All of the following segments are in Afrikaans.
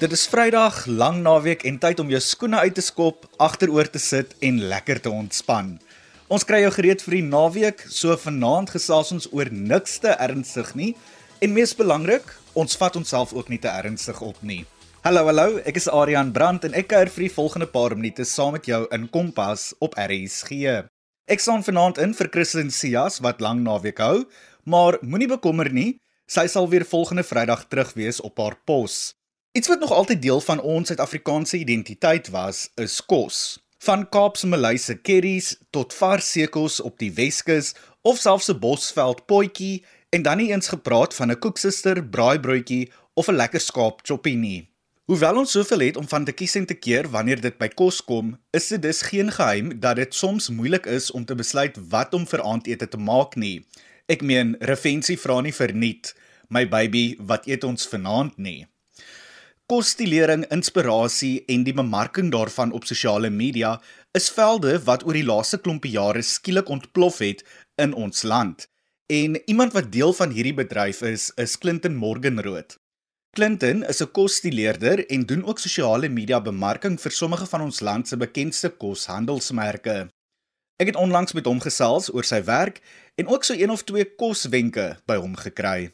Dit is Vrydag, lang naweek en tyd om jou skoene uit te skop, agteroor te sit en lekker te ontspan. Ons kry jou gereed vir die naweek, so vanaand gesels ons oor niks te ernstig nie en mees belangrik, ons vat onsself ook nie te ernstig op nie. Hallo hallo, ek is Adrian Brandt en ek kuier vir die volgende paar minute saam met jou in Kompas op RSG. Ek staan vanaand in vir Christelin Cias wat lang naweek hou, maar moenie bekommer nie, sy sal weer volgende Vrydag terug wees op haar pos. Iets wat nog altyd deel van ons Suid-Afrikaanse identiteit was, is kos. Van Kaapse Maleise curries tot vars sekels op die Weskus of selfs 'n Bosveld potjie en dan nie eens gepraat van 'n koeksuster braaibroodjie of 'n lekker skaap choppie nie. Hoewel ons soveel het om van te kies en te keer wanneer dit by kos kom, is dit dus geen geheim dat dit soms moeilik is om te besluit wat om vir aandete te maak nie. Ek meen, Revensie vra nie verniet, my baby, wat eet ons vanaand nie? Kosstillering, inspirasie en die bemarking daarvan op sosiale media is velde wat oor die laaste klompie jare skielik ontplof het in ons land. En iemand wat deel van hierdie bedryf is, is Clinton Morgenrood. Clinton is 'n kosstilleerder en doen ook sosiale media bemarking vir sommige van ons land se bekendste koshandelsmerke. Ek het onlangs met hom gesels oor sy werk en ook so een of twee koswenke by hom gekry.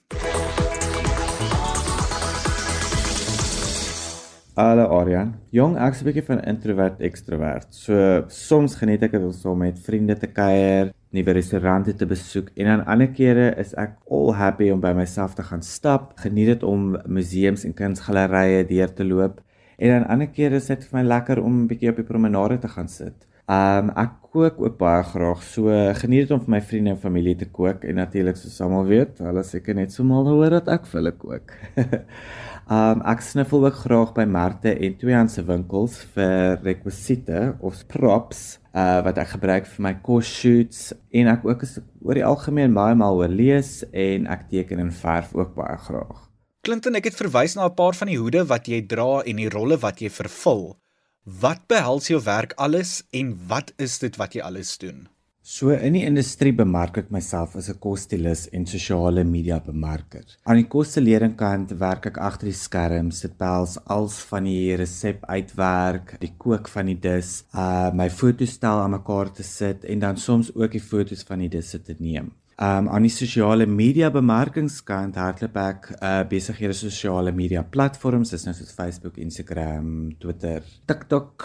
Hallo Aryan. Jong, ek's 'n bietjie van introvert ekstrovert. So soms geniet ek dit om so met vriende te kuier, nuwe restaurante te besoek en dan ander kere is ek all happy om by myself te gaan stap. Geniet dit om museums en kunsgalerye deur te loop. En dan ander kere is dit vir my lekker om 'n bietjie op die promenade te gaan sit. Um ek kook ook baie graag. So geniet dit om vir my vriende en familie te kook en natuurlik soos almal weet, hulle seker net so mal hoor dat ek vir hulle kook. Um ek sniffel ook graag by markte en tweehandse winkels vir rekwisiete of props uh wat ek gebruik vir my kos shoots en ek ook is oor die algemeen baie mal oor lees en ek teken en verf ook baie graag. Clinton, ek het verwys na 'n paar van die hoede wat jy dra en die rolle wat jy vervul. Wat behels jou werk alles en wat is dit wat jy alles doen? So in die industrie bemark ek myself as 'n kosstylus en sosiale media bemarker. Aan die kostelering-kant werk ek agter die skerms, dit behels als van die resep uitwerk, die kook van die dis, uh my fotostel aan mekaar te sit en dan soms ook die fotos van die disse te neem. Um aan die sosiale media bemarkingskant hardloop ek uh besighede sosiale media platforms, dis nou soos Facebook, Instagram, Twitter, TikTok.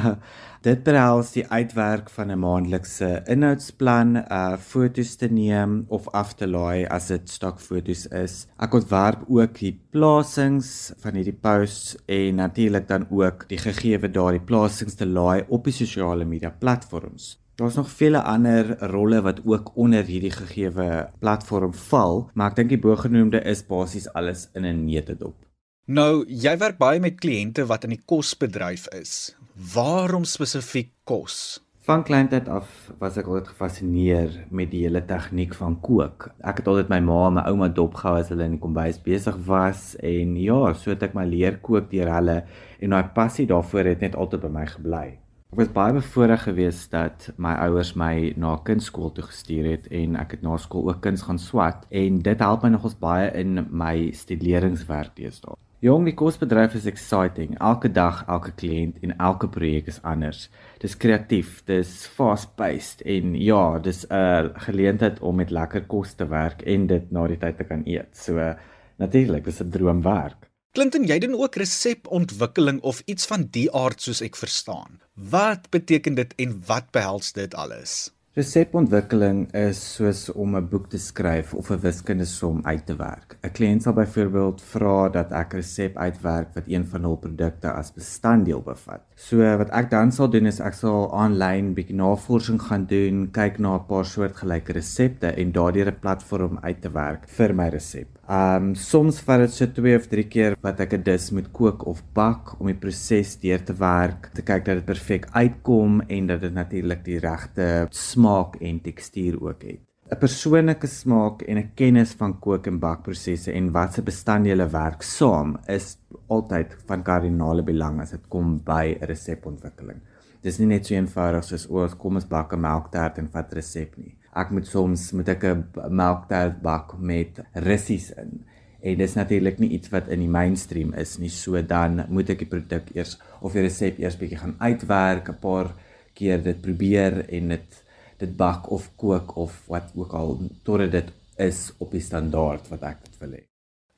Dit behels die uitwerk van 'n maandelikse inhoudsplan, uh fotos te neem of af te laai as dit stokfoto's is. Ek ontwerp ook die plasings van hierdie posts en natuurlik dan ook die gegeewe daardie plasings te laai op die sosiale media platforms. Daar's nog vele ander rolle wat ook onder hierdie gegeewe platform val, maar ek dink die bogenoemde is basies alles in 'n neutedop. Nou, jy werk baie met kliënte wat in die kosbedryf is. Waarom spesifiek kos? Van kleintyd af was ek altyd gefassineer met die hele tegniek van kook. Ek het altyd my ma en my ouma dopgehou as hulle in die kombuis besig was en ja, so het ek my leer kook deur hulle en daai passie daarvoor het net altyd by my gebly. Ek was baie bevoorreg geweest dat my ouers my na kunstskool toe gestuur het en ek het na skool ook kuns gaan swat en dit help my nogals baie in my studeringswerk deesdae. Jong, die kosbedryf is exciting. Elke dag, elke kliënt en elke projek is anders. Dis kreatief, dis fast-paced en ja, dis 'n geleentheid om met lekker kos te werk en dit na die tyd te kan eet. So natuurlik, dis 'n droomwerk. Clinton, jy doen ook resepontwikkeling of iets van die aard soos ek verstaan. Wat beteken dit en wat behels dit alles? Resepontwikkeling is soos om 'n boek te skryf of 'n wiskundesom uit te werk. 'n Kliënt sal byvoorbeeld vra dat ek 'n resep uitwerk wat een van hul produkte as bestanddeel bevat. So wat ek dan sal doen is ek sal aanlyn bietjie navorsing gaan doen, kyk na 'n paar soortgelyke resepte en daardie 'n platform uit te werk vir my resep. Um soms vat dit so 2 of 3 keer wat ek 'n dis moet kook of bak om die proses deur te werk, te kyk dat dit perfek uitkom en dat dit natuurlik die regte smaak en tekstuur ook het. 'n Persoonlike smaak en 'n kennis van kook en bakprosesse en wat se bestanddele werk saam is altyd van kardinale belang as dit kom by 'n resepontwikkeling. Dis nie net so eenvoudig soos o, kom ons bak 'n melktert en vat resep nie. Ek moet soms met 'n melktert bak met rissies in En dis natuurlik nie iets wat in die mainstream is nie. So dan moet ek die produk eers of die resep eers bietjie gaan uitwerk, 'n paar keer dit probeer en dit dit bak of kook of wat ook al totdat dit is op die standaard wat ek dit wil hê.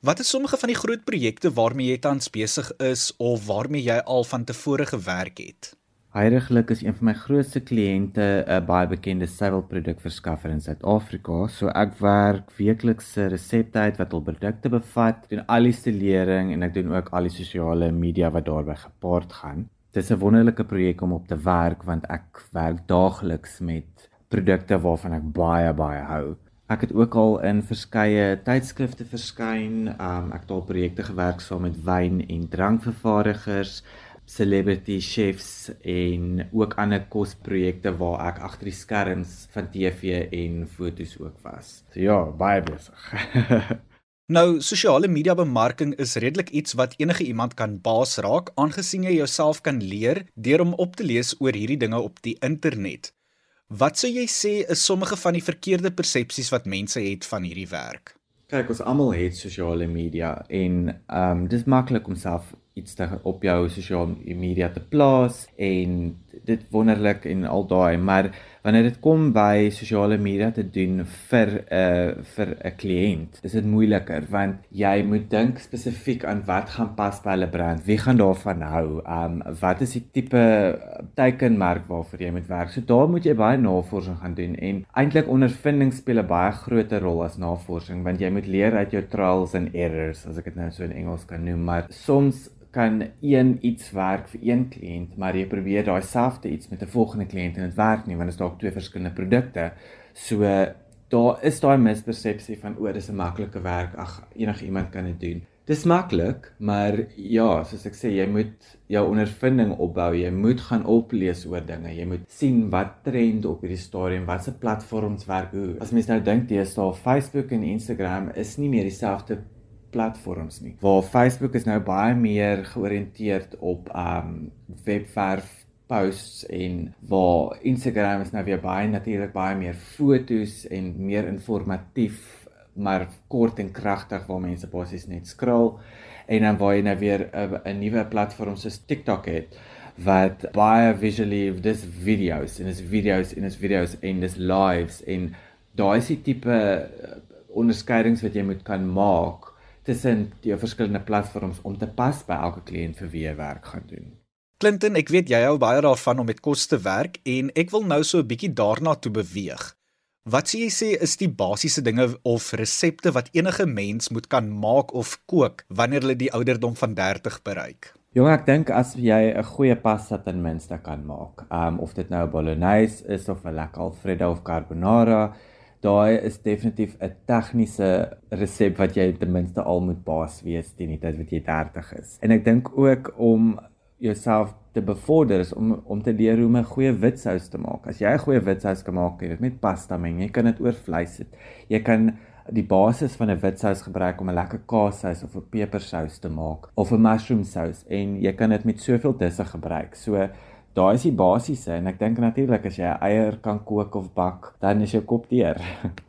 Wat is sommige van die groot projekte waarmee jy tans besig is of waarmee jy al van tevore gewerk het? Heiliglik is een van my grootste kliënte 'n baie bekende suiwelprodukverskaffer in Suid-Afrika. So ek werk weekliks se resepte uit wat hul produkte bevat, doen al die stylering en ek doen ook al die sosiale media wat daarbey gepaard gaan. Dit is 'n wonderlike projek om op te werk want ek werk daagliks met produkte waarvan ek baie baie hou. Ek het ook al in verskeie tydskrifte verskyn. Um ek het al projekte gewerk saam met wyn en drankvervaardigers celebrity chefs en ook ander kosprojekte waar ek agter die skerms van TV en fotos ook was. So ja, baie besig. nou, sosiale media bemarking is redelik iets wat enige iemand kan baas raak aangesien jy jouself kan leer deur om op te lees oor hierdie dinge op die internet. Wat sou jy sê is sommige van die verkeerde persepsies wat mense het van hierdie werk? Kyk, ons almal het sosiale media en ehm um, dis maklik om self iets te op jou sosiale media te plaas en dit wonderlik en al daai maar wanneer dit kom by sosiale media te doen vir 'n uh, vir 'n kliënt is dit moeiliker want jy moet dink spesifiek aan wat gaan pas by hulle brand wie gaan daarvan hou um wat is die tipe teikenmerk waarvoor jy moet werk. So daar moet jy baie navorsing gaan doen en eintlik ondervinding speel 'n baie groot rol as navorsing want jy moet leer uit jou trials and errors as ek dit nou so in Engels kan noem maar soms kan een iets werk vir een kliënt, maar jy probeer daai selfde iets met 'n volgende kliënt en dit werk nie want dit is dalk twee verskillende produkte. So daar is daai mispersepsie van o, dis 'n maklike werk. Ag, enige iemand kan dit doen. Dis maklik, maar ja, soos ek sê, jy moet jou ondervinding opbou. Jy moet gaan oplees oor dinge. Jy moet sien wat trend op hierdie stadium, watse platforms werk hoe. As mens nou dink deesdae Facebook en Instagram is nie meer dieselfde platforms nie. Waar Facebook is nou baie meer georiënteerd op um webwerf posts en waar Instagram is nou weer baie natuurlik baie meer fotos en meer informatief maar kort en kragtig waar mense basies net scroll en dan waar jy nou weer 'n nuwe platform soos TikTok het wat baie visually dis videos en dis videos en dis videos en dis lives en daai is die tipe uh, onderskeidings wat jy moet kan maak tussen die verskillende platforms om te pas by elke kliënt vir wie jy werk gaan doen. Clinton, ek weet jy hou baie daarvan om met kos te werk en ek wil nou so 'n bietjie daarna toe beweeg. Wat sê jy sê is die basiese dinge of resepte wat enige mens moet kan maak of kook wanneer hulle die ouderdom van 30 bereik? Jong, ek dink as jy 'n goeie pasta ten minste kan maak, um of dit nou 'n bolognese is of 'n lekker alfredo of carbonara, daai is definitief 'n tegniese resep wat jy ten minste al moet baas wees teen die tyd wat jy 30 is. En ek dink ook om jouself te bevorder is om om te leer hoe om 'n goeie witsous te maak. As jy 'n goeie witsous kan maak, jy weet met pasta meng, jy kan dit oor vleis sit. Jy kan die basis van 'n witsous gebruik om 'n lekker kaassous of 'n pepersous te maak of 'n mushroom sous en jy kan dit met soveel disse gebruik. So daai is die basiese en ek dink natuurlik as jy 'n eier kan kook of bak, dan is jou kop deur.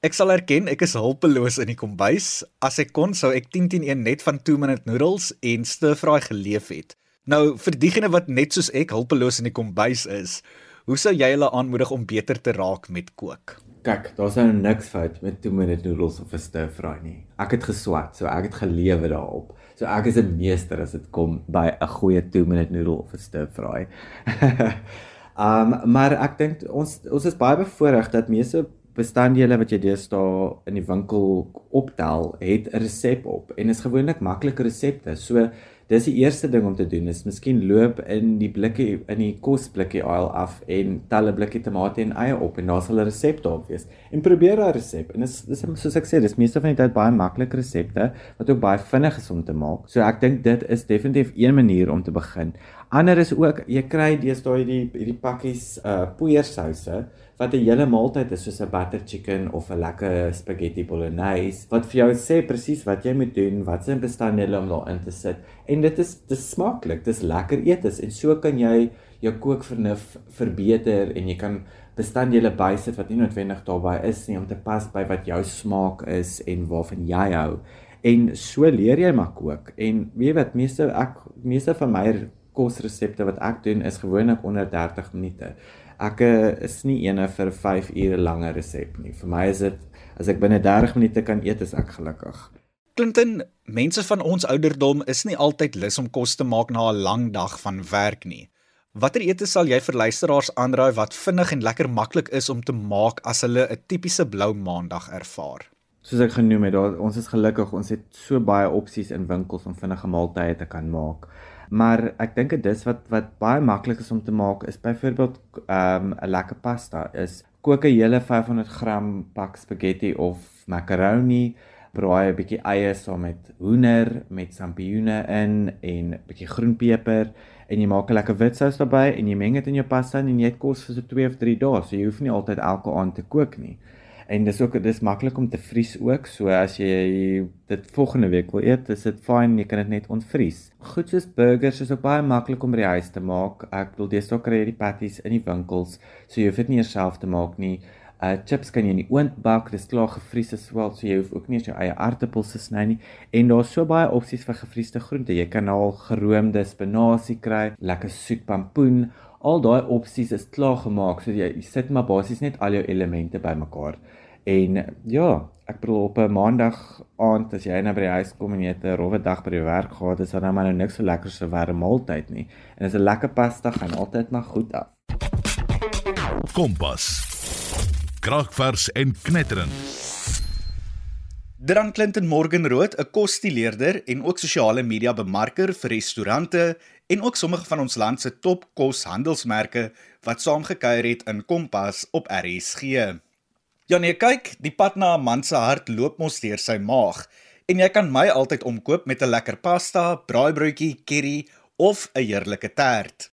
Ek sal erken ek is hulpeloos in die kombuis. As ek kon sou ek 10 teen 1 net van 2 minute noodles en stir-fry geleef het. Nou vir diegene wat net soos ek hulpeloos in die kombuis is, hoe sou jy hulle aanmoedig om beter te raak met kook? Kyk, daar's nou niks fout met 2 minute noodles of 'n stir-fry nie. Ek het geswat, so ek het gelewe daarop. So ek is 'n meester as dit kom by 'n goeie 2 minute noodle of 'n stir fry. um maar ek dink ons ons is baie bevoorreg dat meeste bestanddele wat jy deesdae in die winkel optel, het 'n resep op en is gewoonlik maklike resepte. So dis die eerste ding om te doen is miskien loop in die blikkie in die kosblikkie aisle af en tel 'n blikkie tomate en eie op en daar sal 'n resep daarop wees. En probeer daai resep. En dis dis soos ek sê, dis meeste van die tyd baie maklike resepte wat ook baie vinnig is om te maak. So ek dink dit is definitief een manier om te begin. Ander is ook jy kry deesdae hierdie hierdie pakkies uh poeiersouse wat 'n hele maaltyd is soos 'n butter chicken of 'n lekker spaghetti bolognese wat vir jou sê presies wat jy moet doen, wat se bestanddele om daarin te sit en dit is dis smaaklik, dis lekker eetes en so kan jy jou kookvernuf verbeter en jy kan bestanddele bysit wat nie noodwendig daarbey is nie om te pas by wat jou smaak is en waarvan jy hou En so leer jy maar kook. En weet wat, meeste ek meeste van my kosresepte wat ek doen is gewoonlik onder 30 minute. Ek eh, is nie eene vir 5 ure lange resep nie. Vir my is dit as ek binne 30 minute kan eet, is ek gelukkig. Clinton, mense van ons ouderdom is nie altyd lus om kos te maak na 'n lang dag van werk nie. Watter ete sal jy vir luisteraars aanraai wat vinnig en lekker maklik is om te maak as hulle 'n tipiese blou maandag ervaar? Soos ek genoem het, daar ons is gelukkig, ons het so baie opsies in winkels om vinnige maaltye te kan maak. Maar ek dink dit is wat wat baie maklik is om te maak is byvoorbeeld ehm, 'n um, lekker pasta is kook 'n hele 500 gram pak spaghetti of macaroni braai 'n bietjie eie saam met hoender met sampioene in en 'n bietjie groenpeper en jy maak 'n lekker witsous daarbey en jy meng dit in jou pasta en jy eet kos vir so 2 of 3 dae. So jy hoef nie altyd elke aand te kook nie. En dis ook dis maklik om te vries ook. So as jy dit volgende week wil eet, is dit fyn, jy kan dit net ontvries. Goed soos burgers is ook baie maklik om by die huis te maak. Ek bedoel jy sou kry die patties in die winkels, so jy hoef dit nie eers self te maak nie. Uh chips kan jy in die oond bak, dis klaar gevries as wel, so jy hoef ook nie eens jou eie aartappels te sny nie. En daar's so baie opsies vir gevriesde groente. Jy kan al geroomde spinasie kry, lekker soet pampoen. Al daai opsies is klaar gemaak, so jy, jy sit maar basies net al jou elemente bymekaar. En ja, ek bedoel op 'n maandag aand as jy nou by die huis kom en jy het 'n rowwe dag by die werk gehad, is dan nou maar nou niks so lekker so warm maaltyd nie. En as 'n lekker pasta gaan altyd maar goed af. Kompas kragvers en knetterend. Dran Clinton Morgenrood, 'n kosstileerder en ook sosiale media bemarker vir restaurante en ook sommige van ons land se top koshandelsmerke wat saamgekuier het in Kompas op RSG. Ja nee, kyk, die pad na 'n man se hart loop mos deur sy maag en jy kan my altyd omkoop met 'n lekker pasta, braaibroodjie, curry of 'n heerlike tert.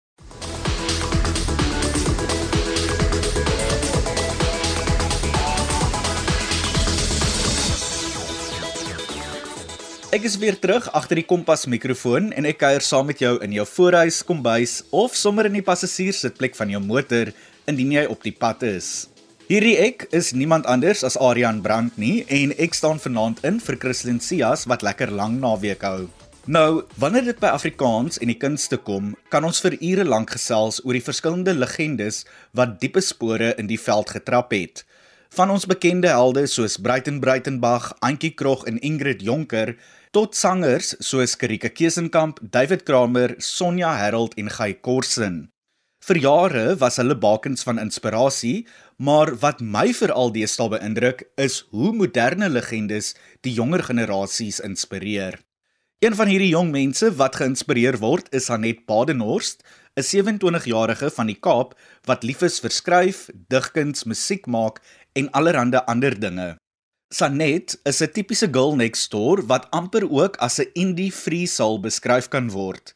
Ek is weer terug agter die kompas mikrofoon en ek kuier saam met jou in jou voorhuis, kombuis of sommer in die passasierssitplek van jou motor indien jy op die pad is. Hierdie ek is niemand anders as Adrian Brandt nie en ek staan vanaand in vir Christlyn Cias wat lekker lang naweek hou. Nou, wanneer dit by Afrikaans en die kunste kom, kan ons vir ure lank gesels oor die verskillende legendes wat diepe spore in die veld getrap het. Van ons bekende helde soos Breiten Breitenbach, Antjie Krog en Ingrid Jonker tot sangers soos Karika Kesenkamp, David Kramer, Sonja Herold en Guy Korsen. Vir jare was hulle bakens van inspirasie, maar wat my veral deesdae beïndruk is hoe moderne legendes die jonger generasies inspireer. Een van hierdie jong mense wat geïnspireer word is Anet Badenhorst, 'n 27-jarige van die Kaap wat lief is vir skryf, digkuns, musiek maak en allerlei ander dinge. Sanet is 'n tipiese girl next door wat amper ook as 'n indie free soul beskryf kan word.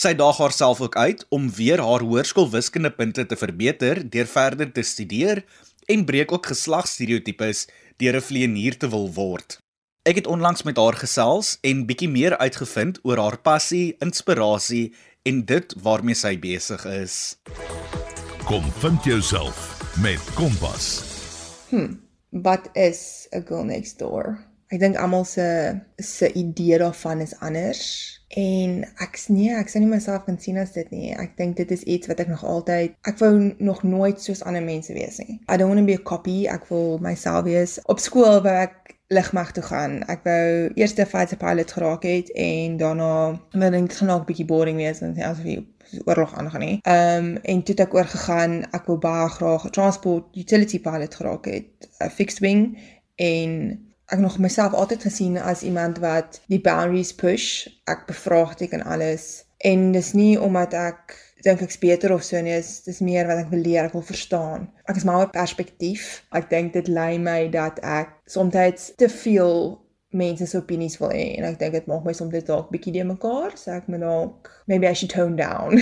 Sy daag haarself ook uit om weer haar hoërskoolwiskundepunte te verbeter deur verder te studeer en breek ook geslagsstereotypes deur 'n vleienier te wil word. Ek het onlangs met haar gesels en bietjie meer uitgevind oor haar passie, inspirasie en dit waarmee sy besig is. Kom vind jouself met Kompas. Hm wat is 'n girl next door? Ek dink almal se se idee daarvan is anders en ek's nee, ek sien nie myself kan sien as dit nie. Ek dink dit is iets wat ek nog altyd ek wou nog nooit soos ander mense wees nie. I don't want to be a copy. Ek wil myself wees. Op skool wou ek ligmag toe gaan. Ek wou eers 'n fighter pilot geraak het en daarna wou ek gaan ook 'n bietjie boring wees en asof jy oorlog aangaan nie. Ehm um, en toe het ek oorgegaan, ek wou baie graag 'n transport utility pilot geraak het, 'n fixed wing en ek nog myself altyd gesien as iemand wat die boundaries push. Ek bevraagteken alles en dis nie omdat ek dink ek's beter of so nie, dis dis meer wat ek wil leer, ek wil verstaan. Ek is maar 'n perspektief. Ek dink dit lei my dat ek soms te veel mense se opinies wil hê en ek dink dit maak my soms dit dalk bietjie de mekaar, so ek moet dalk maybe I should tone down.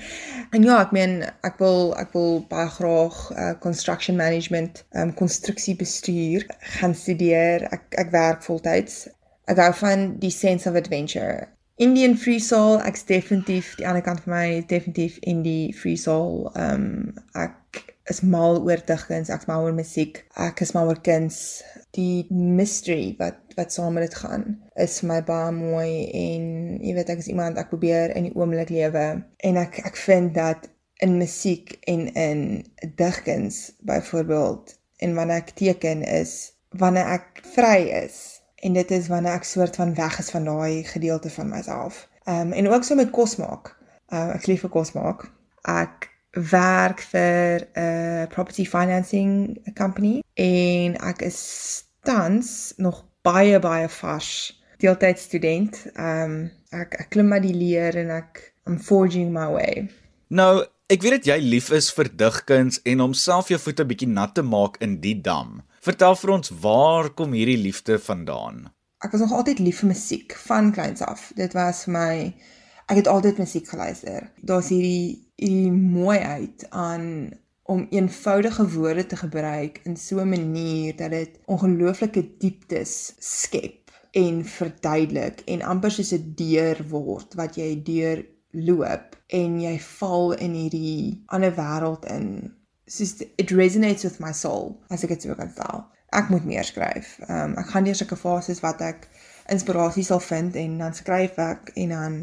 en ja, ek meen ek wil ek wil baie graag uh, construction management, um konstruksie bestuur gaan studeer. Ek ek werk voltyds. Ek hou van die sense of adventure. Indian free soul, ek's definitief die ander kant van my definitief indie free soul. Um ek is mal oor digkuns, ek's mal oor musiek. Ek is mal oor kuns die mystery wat wat saam met dit gaan is vir my baie mooi en jy weet ek is iemand ek probeer in die oomblik lewe en ek ek vind dat in musiek en in digkuns byvoorbeeld en wanneer ek teken is wanneer ek vry is en dit is wanneer ek soort van weg is van daai gedeelte van myself. Ehm um, en ook so met kos maak. Uh, ek lief vir kos maak. Ek werk vir 'n property financing company en ek is tans nog baie baie vars deeltyds student. Ehm um, ek ek klim maar die leer en ek I'm forging my way. Nou, ek weet dat jy lief is vir digkuns en om self jou voete bietjie nat te maak in die dam. Vertel vir ons waar kom hierdie liefde vandaan? Ek was nog altyd lief vir musiek van kleins af. Dit was vir my ek het altyd musiek geluister. Daar's hierdie hierdie mooiheid aan om eenvoudige woorde te gebruik in so 'n manier dat dit ongelooflike dieptes skep en verduidelik en amper soos 'n deur word wat jy deur loop en jy val in hierdie ander wêreld in. Soos it resonates with my soul as ek dit so kan stel. Ek moet meer skryf. Um, ek gaan deur sulke fases wat ek inspirasie sal vind en dan skryf ek en dan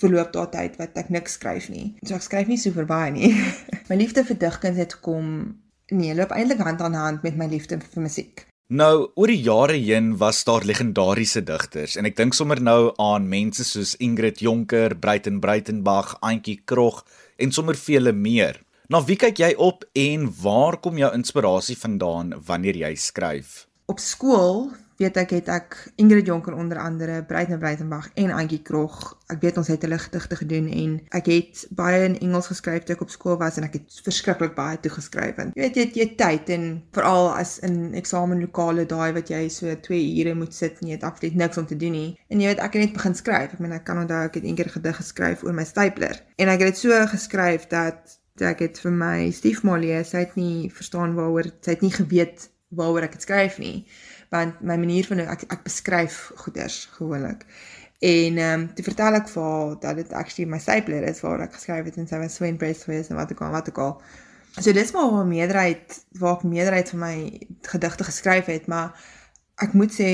verloop daar tyd wat ek niks skryf nie. So ek skryf nie super baie nie. my liefde vir digkuns het kom nee, loop eintlik hand aan hand met my liefde vir musiek. Nou, oor die jare heen was daar legendariese digters en ek dink sommer nou aan mense soos Ingrid Jonker, Breiten Breitenberg, Antjie Krog en sommer vele meer. Na wie kyk jy op en waar kom jou inspirasie vandaan wanneer jy skryf? Op skool weet ek het ek Ingrid Jonker onder andere, Breiten Breitenberg en Antjie Krog. Ek weet ons het hulle gedigte gedoen en ek het baie in Engels geskryf toe ek op skool was en ek het verskriklik baie toe geskryf en jy weet jy het jy tyd en veral as in eksamenlokale daai wat jy so 2 ure moet sit en jy het absoluut niks om te doen nie. En jy weet ek het net begin skryf. Ek meen ek kan onthou ek het eendag gedig geskryf oor my stapler en ek het dit so geskryf dat ek het vir my stiefma lees, sy het nie verstaan waaroor sy het nie geweet waaroor ek dit skryf nie want my manier van ek ek beskryf goeders gewoonlik. En ehm um, toe vertel ek vir haar dat dit actually my stapler is waar ek geskryf het en sy was so impressed with en wat ek al wat ek al. So dis maar waar meerderheid waar ek meerderheid van my gedigte geskryf het, maar ek moet sê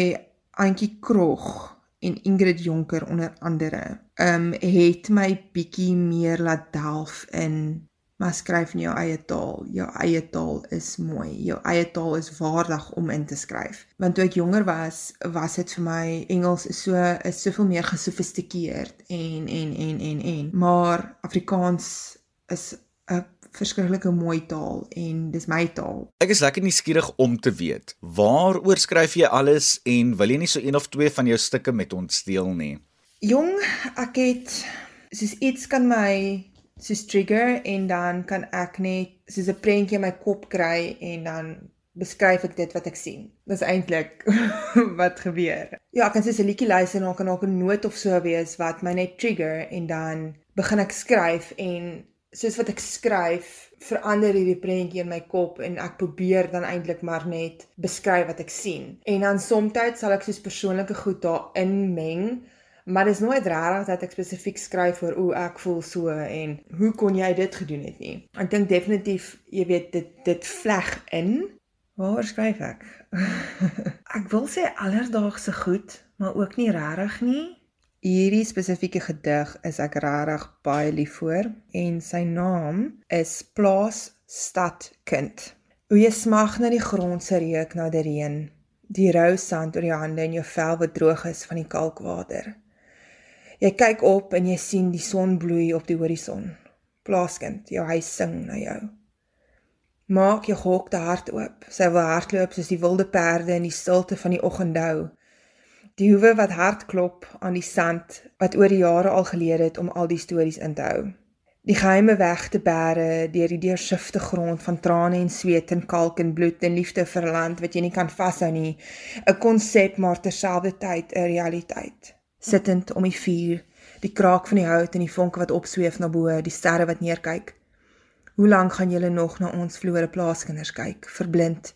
Antjie Krog en Ingrid Jonker onder andere ehm um, het my bietjie meer laat delf in maar skryf in jou eie taal. Jou eie taal is mooi. Jou eie taal is waardig om in te skryf. Want toe ek jonger was, was dit vir my Engels is so is soveel meer gesofistikeerd en en en en en maar Afrikaans is 'n verskriklike mooi taal en dis my taal. Ek is lekker nuuskierig om te weet, waaroor skryf jy alles en wil jy nie so een of twee van jou stukke met ons deel nie? Jong, ek het soos iets kan my soos trigger en dan kan ek net soos 'n prentjie in my kop kry en dan beskryf ek dit wat ek sien. Dis eintlik wat gebeur. Ja, ek kan soos 'n liedjie luister en dan kan ook 'n noot of so wees wat my net trigger en dan begin ek skryf en soos wat ek skryf verander hierdie prentjie in my kop en ek probeer dan eintlik maar net beskryf wat ek sien. En dan soms sal ek soos persoonlike goed daarin meng maar dis nooit regtig dat ek spesifiek skryf oor hoe ek voel so en hoe kon jy dit gedoen het nie. Ek dink definitief, jy weet dit dit vleg in. Waar skryf ek? ek wil sê alledaagse goed, maar ook nie regtig nie. Hierdie spesifieke gedig is ek regtig baie lief vir en sy naam is Plaas Stad Kind. Hoe jy smag na die grond se reuk na die reën, die rou sand oor jou hande en jou vel wat droog is van die kalkwater. Jy kyk op en jy sien die son bloei op die horison. Plaaskind, jou huis sing na jou. Maak jou gehokte hart oop. Sy wil hardloop soos die wilde perde in die stilte van die oggendhou. Die hoewe wat hard klop aan die sand wat oor die jare al geleer het om al die stories in te hou. Die geheime weg te bære deur die deursifte grond van trane en sweet en kalk en bloed en liefde vir 'n land wat jy nie kan vashou nie, 'n konsep maar terselfdertyd 'n realiteit sittend om die vuur, die kraak van die hout en die vonke wat opsweef na bo, die sterre wat neerkyk. Hoe lank gaan julle nog na ons verlore plaaskinders kyk, verblind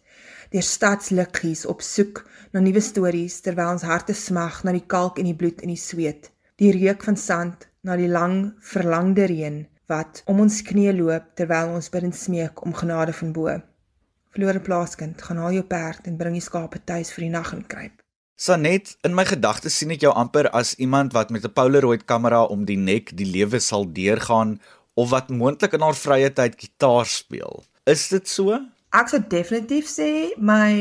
deur stadsliggies op soek na nuwe stories terwyl ons harte smag na die kalk en die bloed en die sweet, die reuk van sand na die lang verlangde reën wat om ons knieë loop terwyl ons bid en smeek om genade van bo. Verlore plaaskind, gaan haal jou perd en bring die skape tuis vir die nag en kruip. Sanet, in my gedagtes sien ek jou amper as iemand wat met 'n Polaroid kamera om die nek die lewe sal deurgaan of wat moontlik in haar vrye tyd gitaar speel. Is dit so? Ek sou definitief sê my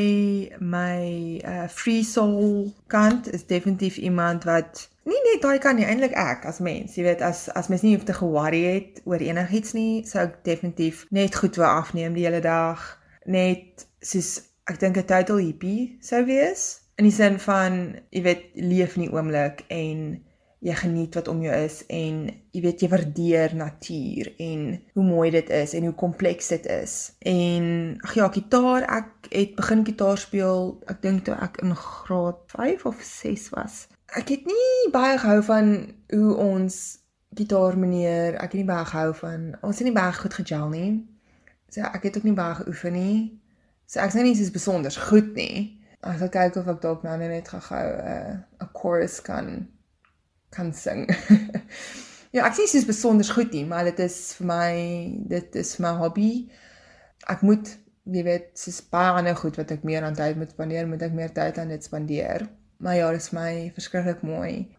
my uh free soul kant is definitief iemand wat nie net daai kan nie eintlik ek as mens, jy weet as as mens nie hoef te ge-worry het oor enigiets nie, sou ek definitief net goed wou afneem die hele dag, net soos ek dink 'n total hippie sou wees in die sin van jy weet leef in die oomblik en jy geniet wat om jou is en jy weet jy waardeer natuur en hoe mooi dit is en hoe kompleks dit is. En ag ja, gitaar, ek het begin gitaar speel, ek dink toe ek in graad 5 of 6 was. Ek het nie baie gehou van hoe ons gitaar meneer, ek het nie baie gehou van ons het nie baie goed gejel nie. So ek het ook nie baie geoefen nie. So ek sê nie dis besonder goed nie. Ek sal kyk of ek dalk nou net gou-gou 'n uh, 'n chorus kan kan sing. ja, sê dit is besonder goed nie, maar dit is vir my dit is my hobby. Ek moet jy weet, dis baie ander goed wat ek meer aan tyd moet spandeer, moet ek meer tyd aan dit spandeer. Maar ja, dit is my verskriklik mooi.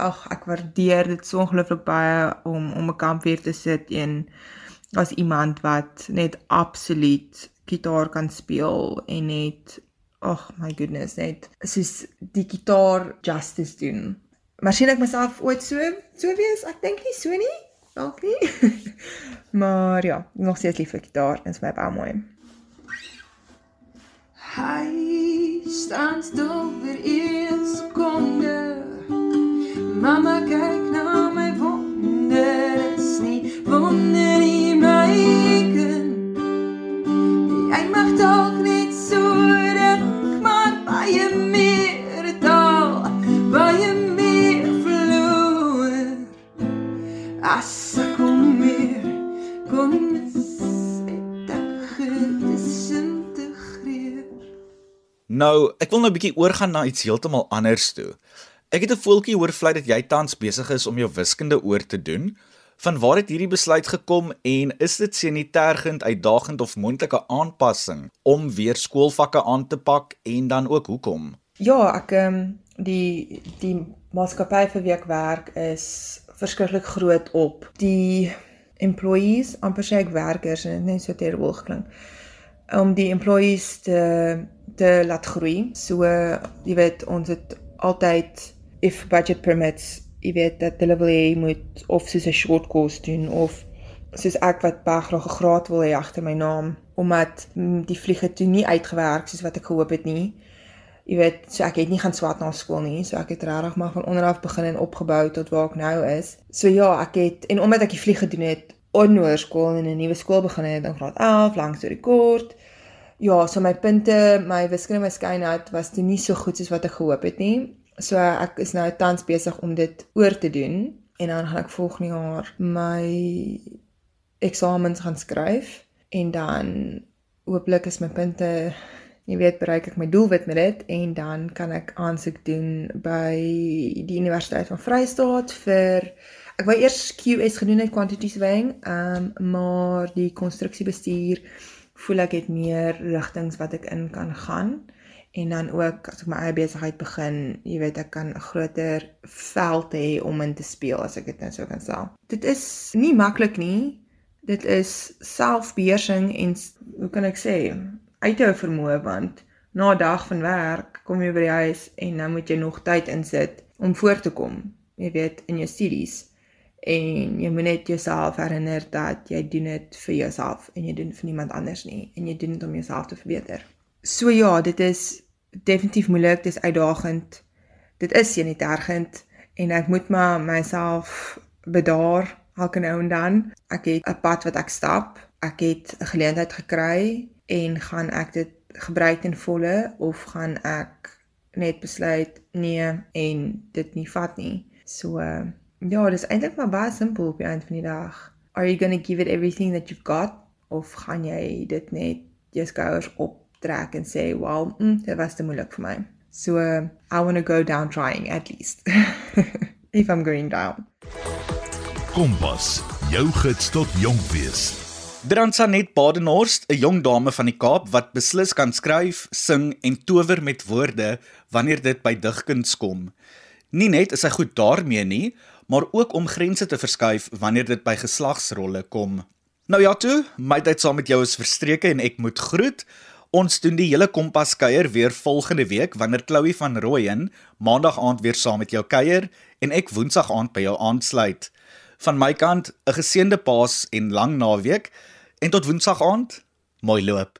Ag, ek waardeer dit so ongelooflik baie om om 'n kampvuur te sit en as iemand wat net absoluut gitaar kan speel en net ag my goodness net soos die gitaar justice doen Maar sien ek myself ooit so so wees? Ek dink nie so nie. Dalk nie. maar ja, nog steeds lief vir gitaar en smaak baie mooi. Hy staan stil vir 'n sekonde. Mamma kyk Nou, ek wil nou 'n bietjie oorgaan na iets heeltemal anders toe. Ek het 'n voeltjie hoor vlei dat jy tans besig is om jou wiskunde oor te doen. Van waar het hierdie besluit gekom en is dit sanitêrgend uitdagend of moontlike aanpassing om weer skoolvakke aan te pak en dan ook hoekom? Ja, ek ehm um, die die maatskappy vir wie ek werk is verskriklik groot op die employees, amper sê ek werkers en dit net so terrible geklink. Om die employees te te laat groei. So jy weet ons het altyd if budget permits, jy weet dat hulle wil hê moet of soos 'n short course doen of soos ek wat baie graag 'n graad wil hê agter my naam omdat die vliege toe nie uitgewerk soos wat ek gehoop het nie jy weet, so ek het nie gaan swat na skool nie, so ek het regtig maar van onder af begin en opgebou tot waar ek nou is. So ja, ek het en omdat ek die vlieg gedoen het onder skool en 'n nuwe skool begin het in graad 11 langs die kort. Ja, so my punte, my wiskunde, my skynheid was toe nie so goed soos wat ek gehoop het nie. So ek is nou tans besig om dit oor te doen en dan gaan ek volgende jaar my eksamens gaan skryf en dan hooplik is my punte jy weet bereik ek my doelwit met dit en dan kan ek aansoek doen by die Universiteit van Vryheid vir ek wou eers QS gedoen het quantity surveying um maar die konstruksiebestuur voel ek het meer rigtings wat ek in kan gaan. En dan ook as ek my eie besigheid begin jy weet ek kan 'n groter veld hê om in te speel as ek dit nou sou kan sê dit is nie maklik nie. Dit is selfbeheersing en hoe kan ek sê uithou vermoë want na 'n dag van werk kom jy by die huis en nou moet jy nog tyd insit om voor te kom. Jy weet in jou studies en jy moet net jouself herinner dat jy doen dit vir jouself en jy doen vir niemand anders nie en jy doen dit om jouself te verbeter. So ja, dit is definitief moeilik, dit is uitdagend. Dit is nie tergend en ek moet maar myself bedaar elke nou en dan. Ek het 'n pad wat ek stap. Ek het 'n geleentheid gekry en gaan ek dit gebruik ten volle of gaan ek net besluit nee en dit nie vat nie. So uh, ja, dis eintlik maar baie simpel op die einde van die dag. Are you going to give it everything that you've got of gaan jy dit net jou skouers optrek en sê, "Well, mm, dit was te moeilik vir my." So uh, I want to go down trying at least. If I'm going down. Kompas, jou gids tot jonk wees. Dransanet Badenhorst, 'n jong dame van die Kaap wat beslis kan skryf, sing en tower met woorde wanneer dit by digkuns kom. Nie net is sy goed daarmee nie, maar ook om grense te verskuif wanneer dit by geslagsrolle kom. Nou ja toe, my tyd saam met jou is verstreke en ek moet groet. Ons doen die hele Kompas kuier weer volgende week wanneer Chloe van Rooyen maandag aand weer saam met jou kuier en ek woensdag aand by jou aansluit. Van my kant 'n geseënde Paas en lang naweek en tot woensdag aand. Mooi loop.